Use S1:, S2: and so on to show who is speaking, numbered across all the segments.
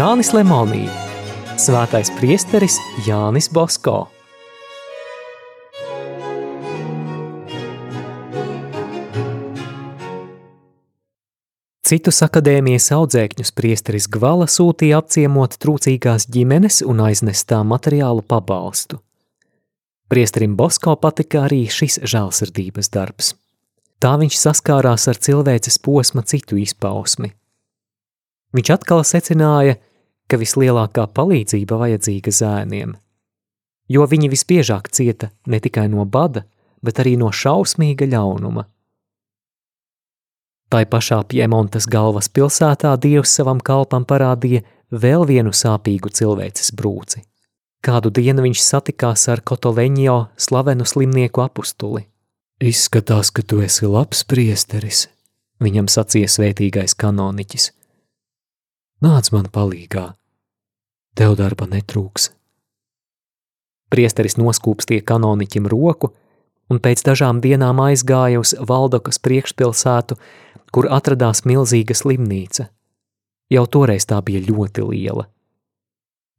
S1: Jānis Lemonī, Svētais priesteris Jānis Bosko. Citus akadēmijas audzēkņus priesteris Gvala sūtīja apciemot trūcīgās ģimenes un aiznest tām materiālu pabalstu. Priesterim Bosko patika arī šis žēlsirdības darbs. Tā viņš saskārās ar cilvēces posma citu izpausmi. Viņš atkal secināja, ka vislielākā palīdzība vajadzīga zēniem, jo viņi visbiežāk cieta ne tikai no bada, bet arī no šausmīga ļaunuma. Tai pašā Piemontas galvaspilsētā Dievs savam kalpam parādīja vēl vienu sāpīgu cilvēces brūci. Kādu dienu viņš satikās ar Kotoleņo slavenu slimnieku apustuli. Izskatās, ka tu esi labs priesteris, viņam sacīja svētīgais kanoniķis. Nāc man palīgā, tev darba netrūks. Priesteris noskūpstīja kanoniķim roku un pēc dažām dienām aizgāja uz Valdokas priekšpilsētu, kur atradās milzīga slimnīca. Jau toreiz tā bija ļoti liela.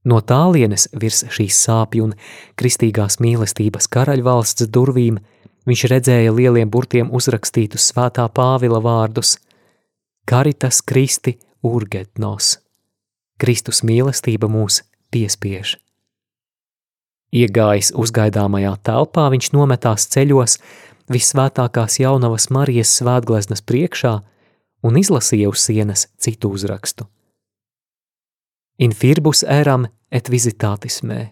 S1: No tālienes virs šīs sāpju un kristīgās mīlestības karaļvalsts durvīm viņš redzēja lieliem burtiem uzrakstītus svētā Pāvila vārdus Caritas Kristi urgetnos. Kristus mīlestība mūs piespiež. Iegājis uzgaidāmajā telpā, viņš nometās ceļos visvētākās jaunavas Marijas svētgleznas priekšā un izlasīja uz sienas citu uzrakstu. Infirbus eram et visitātis mē.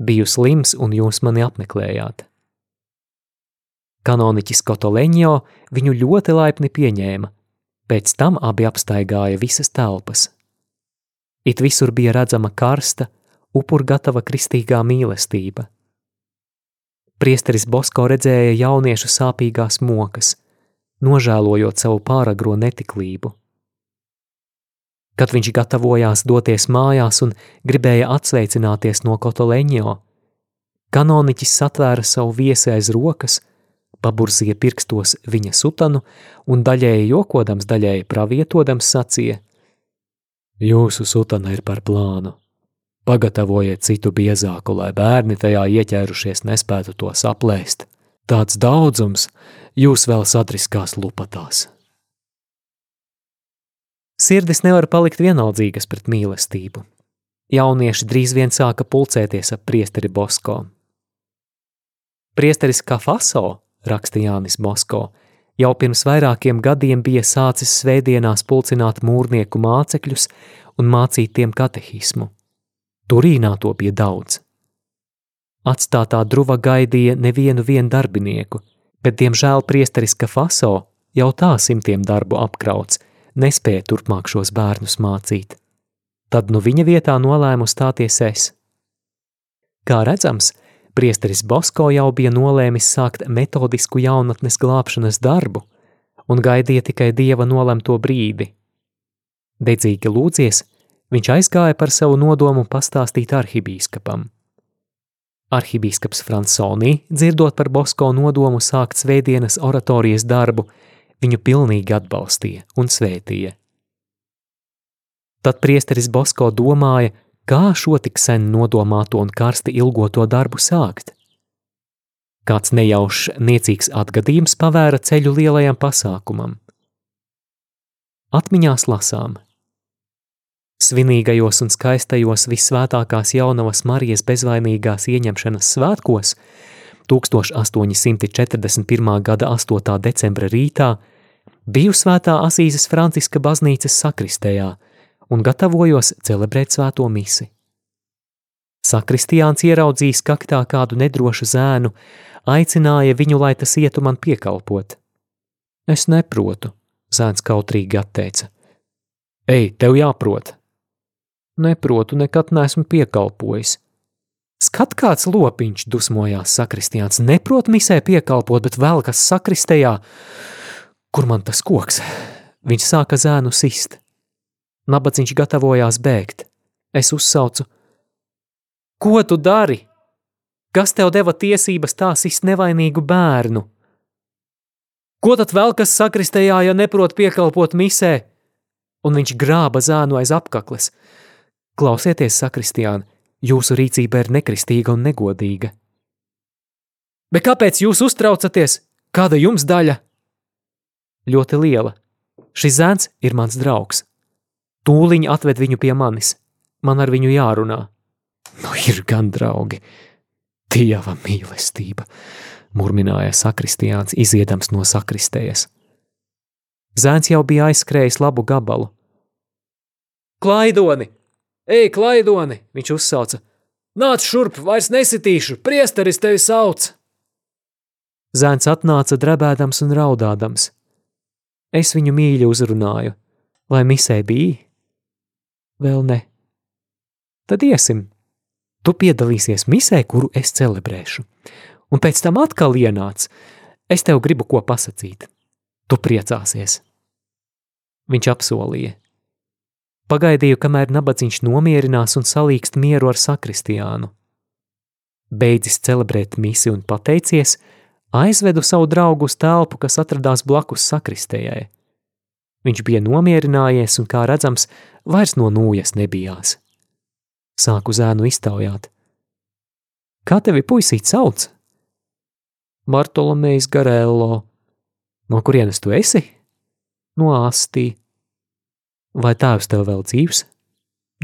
S1: Biju slims un jūs mani apmeklējāt. Kanoniķis Kotoleņo viņu ļoti laipni pieņēma, pēc tam abi apstaigāja visas telpas. It visur bija redzama karsta, upur gatava kristīgā mīlestība. Priesteris Bosko redzēja jauniešu sāpīgās mokas, nožēlojot savu pāragro netiklību. Kad viņš gatavojās doties mājās un gribēja atsveicināties no Kotoleņo, kanoniķis satvēra savu viesi aiz rokas, paburzīja pirkstos viņa sutanu un daļēji jokodams, daļēji pravietodams sacīja: Jūsu sutana ir par plānu. Pagatavojiet citu biezāku, lai bērni tajā ieķērušies nespētu to saplēst. Tāds daudzums jūs vēl satriskās lupatās. Sirdis nevar palikt vienaldzīgas pret mīlestību. Jaunieši drīz vien sāka pulcēties ap priesteri Bosko. Priesteris Kafaso, raksta Jānis Mosko, jau pirms vairākiem gadiem bija sācis svētdienās pulcināt mūrnieku mācekļus un mācīt tiem katehismu. Turīnā to bija daudz. Atstātā druva gaidīja nevienu vien darbinieku, bet, diemžēl, priesteris Kafaso jau tā simtiem darbu apkrauts, nespēja turpmāk šos bērnus mācīt. Tad nu viņa vietā nolēmu stāties es. Kā redzams, priesteris Bosko jau bija nolēmis sākt metodisku jaunatnes glābšanas darbu un gaidīja tikai dieva nolemto brīdi. Dedzīgi lūdzies, viņš aizgāja par savu nodomu pastāstīt arhibīskapam. Arhibīskaps Fransonī, dzirdot par Bosko nodomu sākt svētdienas oratorijas darbu, viņu pilnīgi atbalstīja un svētīja. Tad priesteris Bosko domāja, kā šo tik sen nodomāto un karsti ilgoto darbu sākt. Kāds nejaušs, niecīgs atgadījums pavēra ceļu lielajam pasākumam. Atmiņās lasām – Svinīgajos un skaistajos visvētākās jaunavas Marijas bezvainīgās ieņemšanas svētkos 1841. gada 8. decembra rītā biju svētā Asīzes Franciska baznīcas sakristējā un gatavojos celebrēt svēto misi. Sakristiāns ieraudzījis kaktā kādu nedrošu zēnu, aicināja viņu, lai tas ietu man piekalpot. Es neprotu, zēns kautrīgi atteica. Ej, tev jāprot! Neprotu, nekad neesmu piekalpojis. Skat kāds lopiņš dusmojās sakristiāns, neprot misē piekalpot, bet vēl kas sakristējā. Kur man tas koks? Viņš sāka zēnu sist. Nabaciņš gatavojās bēgt. Es uzsaucu. Ko tu dari? Kas tev deva tiesības tā sist nevainīgu bērnu? Ko tad vēl kas sakristējā, ja neprot piekalpot misē? Un viņš grāba zēnu aiz apkakles – Klausieties, sakristiāni, jūsu rīcība ir nekristīga un negodīga. Bet kāpēc jūs uztraucaties? Kāda jums daļa? Ļoti liela. Šis zēns ir mans draugs. Tūliņ atved viņu pie manis. Man ar viņu jārunā. Nu, ir gan draugi. Dieva mīlestība, murmināja sakristiāns, iziedams no sakristējas. Zēns jau bija aizskrējis labu gabalu. Klaidoni! Ej, klaidoni! Viņš uzsauca. Nāc šurp, vairs nesitīšu, priesteris tevi sauc! Zēns atnāca drebēdams un raudādams. Es viņu mīļi uzrunāju. Vai misē bija? Vēl ne. Tad iesim. Tu piedalīsies misē, kuru es celebrēšu. Un pēc tam atkal ienāc. Es tev gribu ko pasakīt. Tu priecāsies. Viņš apsolīja. Pagaidīju, kamēr nabadzīgs nomierinās un salīkst mieru ar sakristiānu. Beidzis celebrēt misi un pateicies, aizvedu savu draugu uz telpu, kas atradās blakus sakristējai. Viņš bija nomierinājies un, kā redzams, vairs no nūjas nebijās. Sāku zēnu iztaujāt. Kā tevi puisīt sauc? Bartolomejs Garello. No kurienes tu esi? No Astī. Vai tēvs tev vēl dzīvs?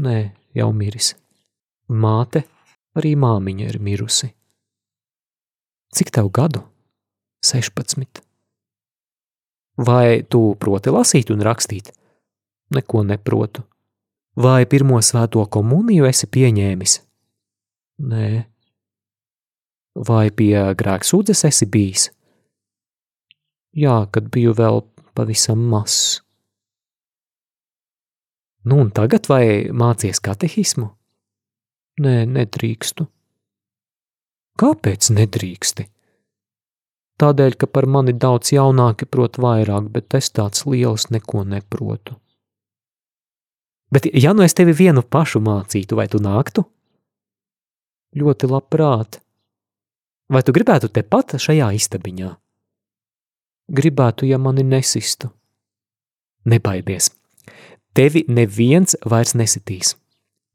S1: Nē, jau miris. Māte, arī māmiņa ir mirusi. Cik tev gadu? 16. Vai tu proti lasīt un rakstīt? Neko neprotu. Vai pirmo svēto komuniju esi pieņēmis? Nē. Vai pie grēksūdzes esi bijis? Jā, kad biju vēl pavisam mazs. Nu, un tagad vai mācies katehismu? Nē, nedrīkstu. Kāpēc nedrīksti? Tādēļ, ka par mani daudz jaunāki prot vairāk, bet es tāds liels neko neprotu. Bet, ja nu es tevi vienu pašu mācītu, vai tu nāktu? Ļoti labprāt. Vai tu gribētu tepat šajā istabiņā? Gribētu, ja mani nesistu. Nebaidies, tevi neviens vairs nesitīs.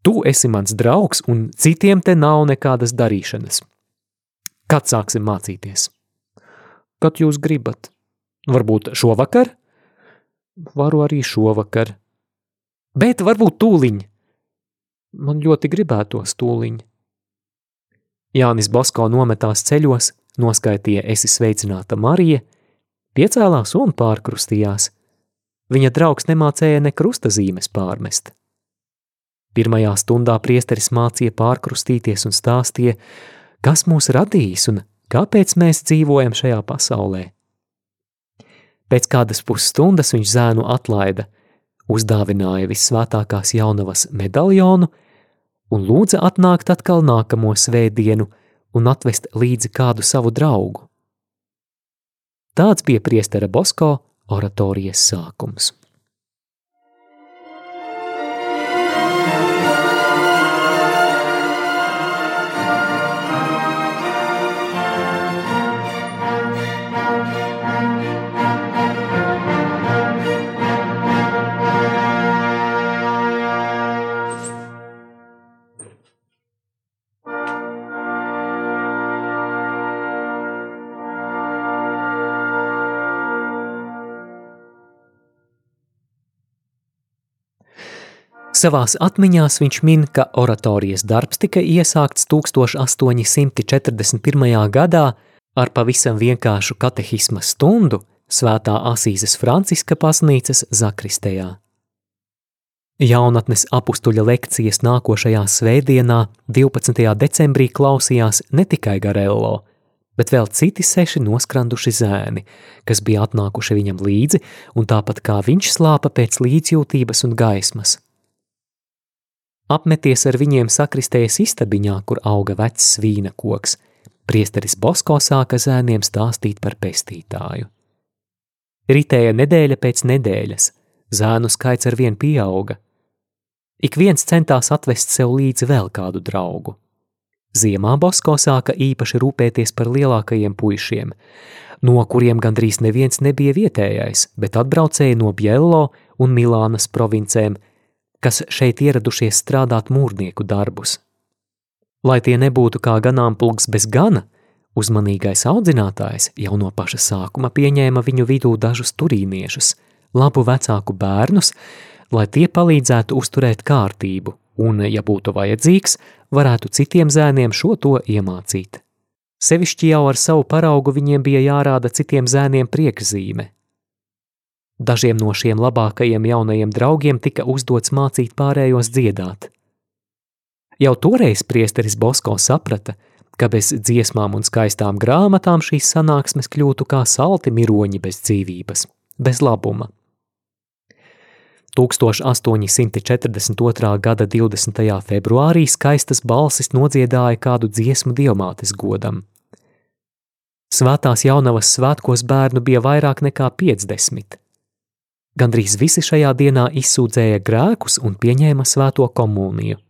S1: Tu esi mans draugs, un citiem te nav nekādas darīšanas. Kad sāksim mācīties? Kad jūs gribat? Varbūt šovakar? Varu arī šovakar. Bet varbūt tūliņ. Man ļoti gribētos tūliņ. Jānis Basko nometās ceļos, noskaitīja esi sveicināta Marija, piecēlās un pārkrustījās – Viņa draugs nemācēja ne krustazīmes pārmest. Pirmajā stundā priesteris mācīja pārkrustīties un stāstīja, kas mūs radījis un kāpēc mēs dzīvojam šajā pasaulē. Pēc kādas pusstundas viņš zēnu atlaida, uzdāvināja visvētākās jaunavas medaļonu un lūdza atnākt atkal nākamo svētdienu un atvest līdzi kādu savu draugu. Tāds bija priestera Bosko oratorijas sākums. Savās atmiņās viņš min, ka oratorijas darbs tika iesākts 1841. gadā ar pavisam vienkāršu katehisma stundu Svētā Asīzes Franciska pasnīcas zakristējā. Jaunatnes apustuļa lekcijas nākošajā svētdienā, 12. decembrī, klausījās ne tikai Garello, bet vēl citi seši noskranduši zēni, kas bija atnākuši viņam līdzi, un tāpat kā viņš slāpa pēc līdzjūtības un gaismas – Apmeties ar viņiem sakristējas istabiņā, kur auga vecs vīna koks, priesteris Bosko sāka zēniem stāstīt par pestītāju. Ritēja nedēļa pēc nedēļas, zēnu skaits ar vien pieauga. Ik viens centās atvest sev līdzi vēl kādu draugu. Ziemā Bosko sāka īpaši rūpēties par lielākajiem puišiem, no kuriem gandrīz neviens nebija vietējais, bet atbraucēji no Biello un Milānas provincēm – kas šeit ieradušies strādāt mūrnieku darbus. Lai tie nebūtu kā ganāmpulks bez gana, uzmanīgais audzinātājs jau no paša sākuma pieņēma viņu vidū dažus turīniešus, labu vecāku bērnus, lai tie palīdzētu uzturēt kārtību un, ja būtu vajadzīgs, varētu citiem zēniem šo to iemācīt. Sevišķi jau ar savu paraugu viņiem bija jārāda citiem zēniem priekšzīme. Dažiem no šiem labākajiem jaunajiem draugiem tika uzdots mācīt pārējos dziedāt. Jau toreiz priesteris Bosko saprata, ka bez dziesmām un skaistām grāmatām šīs sanāksmes kļūtu kā salti miroņi bez dzīvības, bez labuma. 1842. gada 20. februārī skaistas balsis nodziedāja kādu dziesmu diamātes godam. Svētās jaunavas svētkos bērnu bija vairāk nekā 50. Gandrīz visi šajā dienā izsūdzēja grēkus un pieņēma svēto komuniju.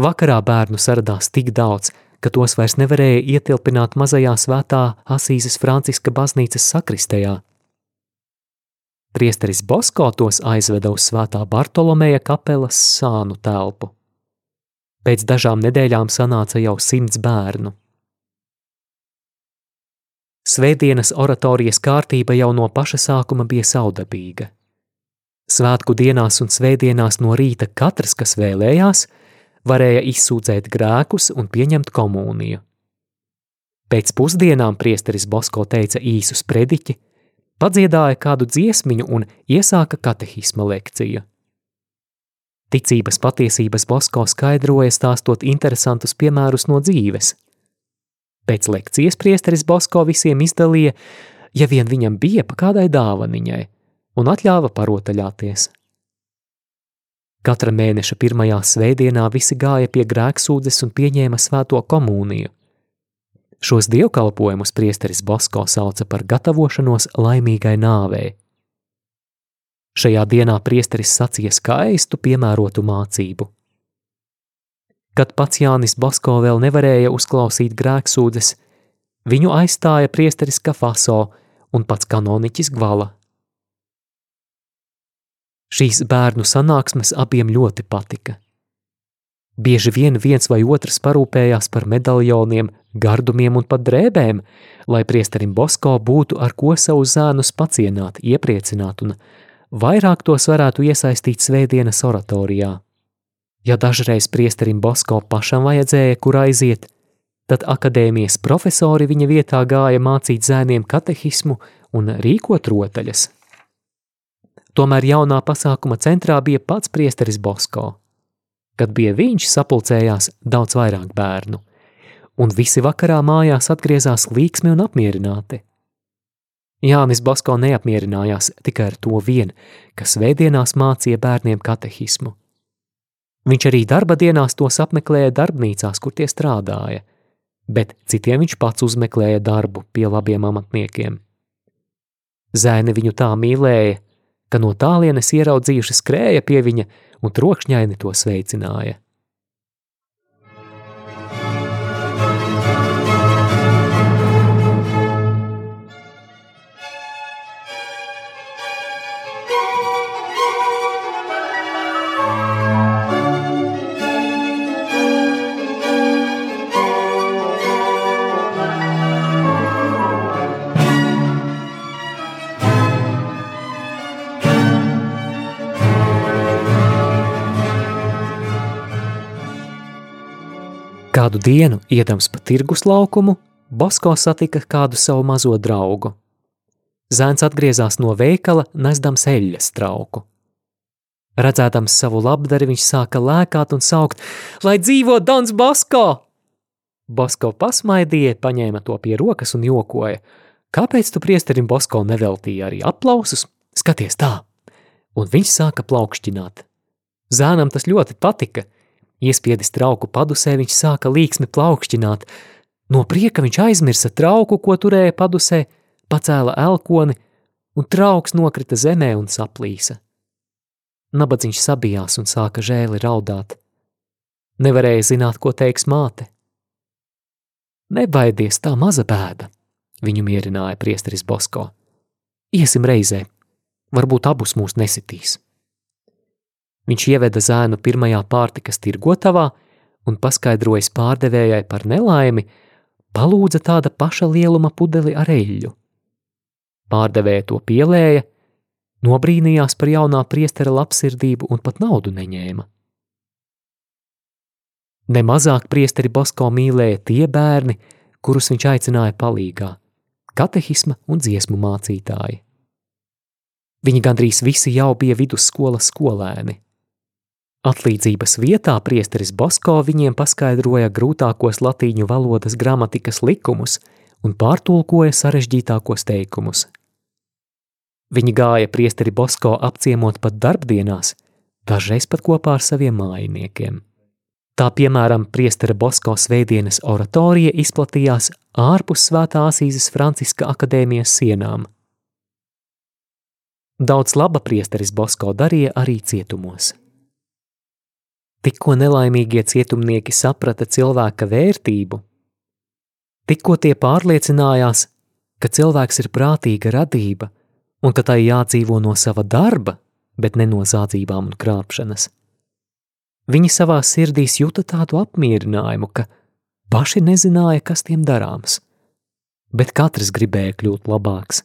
S1: Vakarā bērnu saradās tik daudz, ka tos vairs nevarēja ietilpināt mazajā svētā Asīzes Franciska baznīcas sakristējā – Priesteris Bosko tos aizveda uz svētā Bartolomeja kapelas sānu telpu. Pēc dažām nedēļām sanāca jau simts bērnu. Svētdienas oratorijas kārtība jau no paša sākuma bija saudabīga. Svētku dienās un svētdienās no rīta katrs, kas vēlējās, varēja izsūdzēt grēkus un pieņemt komuniju. Pēc pusdienām priesteris Bosko teica īsu sprediķi, padziedāja kādu dziesmiņu un iesāka katehisma lekciju. Ticības patiesības Bosko skaidroja stāstot interesantus piemērus no dzīves. Pēc lekcijas priesteris Bosko visiem izdalīja, ja vien viņam bija pa kādai dāvaniņai, un atļāva parotaļāties. Katra mēneša pirmajā svētdienā visi gāja pie grēksūdzes un pieņēma svēto komuniju. Šos dievkalpojumus priesteris Bosko sauca par gatavošanos laimīgai nāvei. Šajā dienā priesteris sacīja skaistu, piemērotu mācību. Kad pats Jānis Bosko vēl nevarēja uzklausīt grēksūdzes, viņu aizstāja priesteris Kafaso un pats kanoniķis Gvala. Šīs bērnu sanāksmes abiem ļoti patika. Bieži vien viens vai otrs parūpējās par medaljoniem, gardumiem un pat drēbēm, lai priesterim Bosko būtu ar ko savu zēnus pacienāt, iepriecināt un vairāk tos varētu iesaistīt svētdienas oratorijā. Ja dažreiz priesterim Bosko pašam vajadzēja, kur aiziet, tad akadēmijas profesori viņa vietā gāja mācīt zēniem katehismu un rīkot rotaļas. Tomēr jaunā pasākuma centrā bija pats priesteris Bosko. Kad bija viņš, sapulcējās daudz vairāk bērnu un visi vakarā mājās atgriezās līksmi un apmierināti. Jānis Basko neapmierinājās tikai ar to vien, ka svētdienās mācīja bērniem katehismu. Viņš arī darba dienās tos apmeklēja darbnīcās, kur tie strādāja, bet citiem viņš pats uzmeklēja darbu pie labiem amatniekiem. Zēni viņu tā mīlēja, ka no tālienes ieraudzījuši skrēja pie viņa un trokšņaini to sveicināja. Kādu dienu, iedams pa tirgus laukumu, Bosko satika kādu savu mazo draugu. Zēns atgriezās no veikala, nesdams eļļas trauku. Redzēdams savu labdari, viņš sāka lēkāt un saukt, lai dzīvo Dons Bosko! Bosko pasmaidīja, paņēma to pie rokas un jokoja. Kāpēc tu priesterim Bosko neveltīji arī aplausus? Skaties tā! Un viņš sāka plaukšķināt. Zēnam tas ļoti patika – Iespiedis trauku padusē, viņš sāka līksmi plaukšķināt. No prieka viņš aizmirsa trauku, ko turēja padusē, pacēla elkoni, un trauks nokrita zemē un saplīsa. Nabadzīgs sabijās un sāka žēli raudāt. Nevarēja zināt, ko teiks māte. Nebaidies, tā maza bēda, viņu mierināja priesteris Bosko. Iesim reizē, varbūt abus mūs nesitīs. Viņš ieveda zēnu pirmajā pārtikas tirgotavā un paskaidrojis pārdevējai par nelaimi, palūdza tāda paša lieluma pudeli ar eļļu. Pārdevēja to pielēja, nobrīnījās par jaunā priestera labsirdību un pat naudu neņēma. Nemazāk priesteri Bosko mīlēja tie bērni, kurus viņš aicināja palīgā - katehisma un dziesmu mācītāji. Viņi gandrīz visi jau bija vidusskolas skolēni. Atlīdzības vietā priesteris Bosko viņiem paskaidroja grūtākos latīņu valodas gramatikas likumus un pārtulkoja sarežģītākos teikumus. Viņi gāja priesteri Bosko apciemot pat darbdienās, dažreiz pat kopā ar saviem mājiniekiem. Tā piemēram, priestera Bosko svētdienas oratorija izplatījās ārpus Svētā Asīzes Franciska akadēmijas sienām. Daudz laba priesteris Bosko darīja arī cietumos. Tikko nelaimīgie cietumnieki saprata cilvēka vērtību, tikko tie pārliecinājās, ka cilvēks ir prātīga radība un ka tai jādzīvo no sava darba, bet ne no zādzībām un krāpšanas. Viņi savā sirdīs jūta tādu apmierinājumu, ka paši nezināja, kas tiem darāms, bet katrs gribēja kļūt labāks.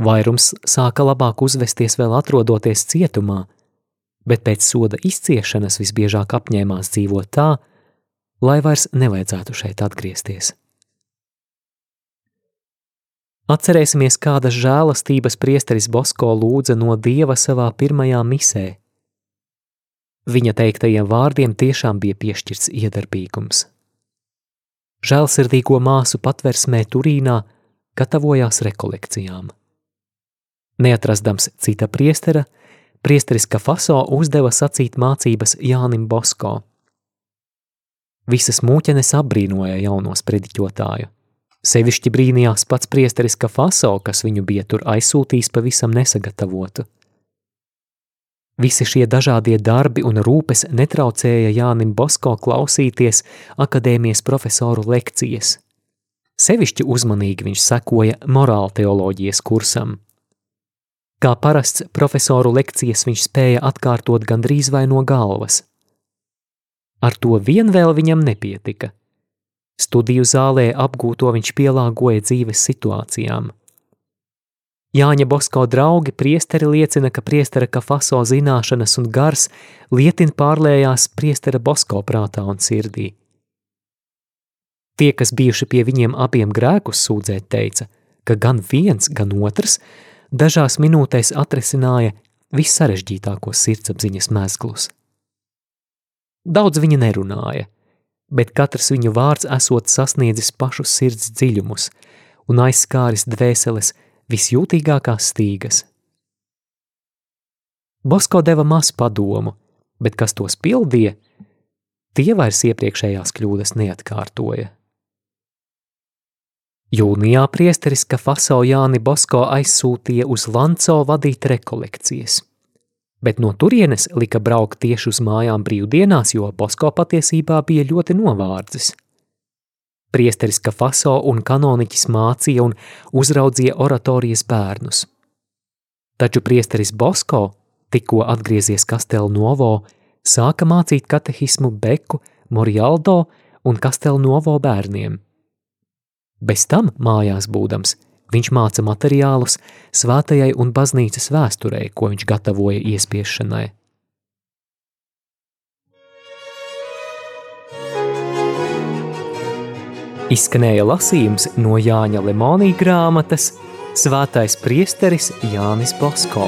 S1: Vairums sāka labāk uzvesties vēl atrodoties cietumā, bet pēc soda izciešanas visbiežāk apņēmās dzīvot tā, lai vairs nevajadzētu šeit atgriezties. Atcerēsimies, kādas žēlastības priesteris Bosko lūdza no Dieva savā pirmajā misē – Viņa teiktajiem vārdiem tiešām bija piešķirts iedarbīgums. Žēlsirdīgo māsu patversmē Turīnā gatavojās rekolekcijām. Neatrastams cita priestera, priesteris Kafaso uzdeva sacīt mācības Jānim Bosko. Visas mūķenes apbrīnoja jauno sprediķotāju. Sevišķi brīnījās pats priesteris Kafaso, kas viņu bija tur aizsūtījis pavisam nesagatavotu. Visi šie dažādie darbi un rūpes netraucēja Jānim Bosko klausīties akadēmijas profesoru lekcijas. Sevišķi uzmanīgi viņš sekoja morāla teoloģijas kursam. Kā parasts profesoru lekcijas viņš spēja atkārtot gandrīz vai no galvas. Ar to vien vēl viņam nepietika. Studiju zālē apgūto viņš pielāgoja dzīves situācijām – Jāņa Bosko draugi priesteri liecina, ka priestera kafaso zināšanas un gars lietin pārlējās priestera Bosko prātā un sirdī. Tie, kas bijuši pie viņiem abiem grēkus sūdzēt, teica, ka gan viens, gan otrs dažās minūtēs atrisināja vissarežģītākos sirdsapziņas mezglus. Daudz viņa nerunāja, bet katrs viņu vārds esot sasniedzis pašus sirds dziļumus un aizskāris dvēseles visjūtīgākās stīgas. Bosko deva maz padomu, bet kas tos pildīja, tie vairs iepriekšējās kļūdas neatkārtoja. Jūnijā priesteris Kafaso Jāni Bosko aizsūtīja uz Lanco vadīt rekolekcijas, bet no turienes lika braukt tieši uz mājām brīvdienās, jo Bosko patiesībā bija ļoti novārdzis – Priesteris Kafaso un kanoniķis mācīja un uzraudzīja oratorijas bērnus. Taču priesteris Bosko, tikko atgriezies Kastel Novo, sāka mācīt katehismu Beku, Morialdo un Kastel Novo bērniem. Bez tam, mājās būdams, viņš māca materiālus svētajai un baznīcas vēsturei, ko viņš gatavoja iespiešanai. Izskanēja lasījums no Jāņa Lemonija grāmatas Svētais priesteris Jānis Bosko.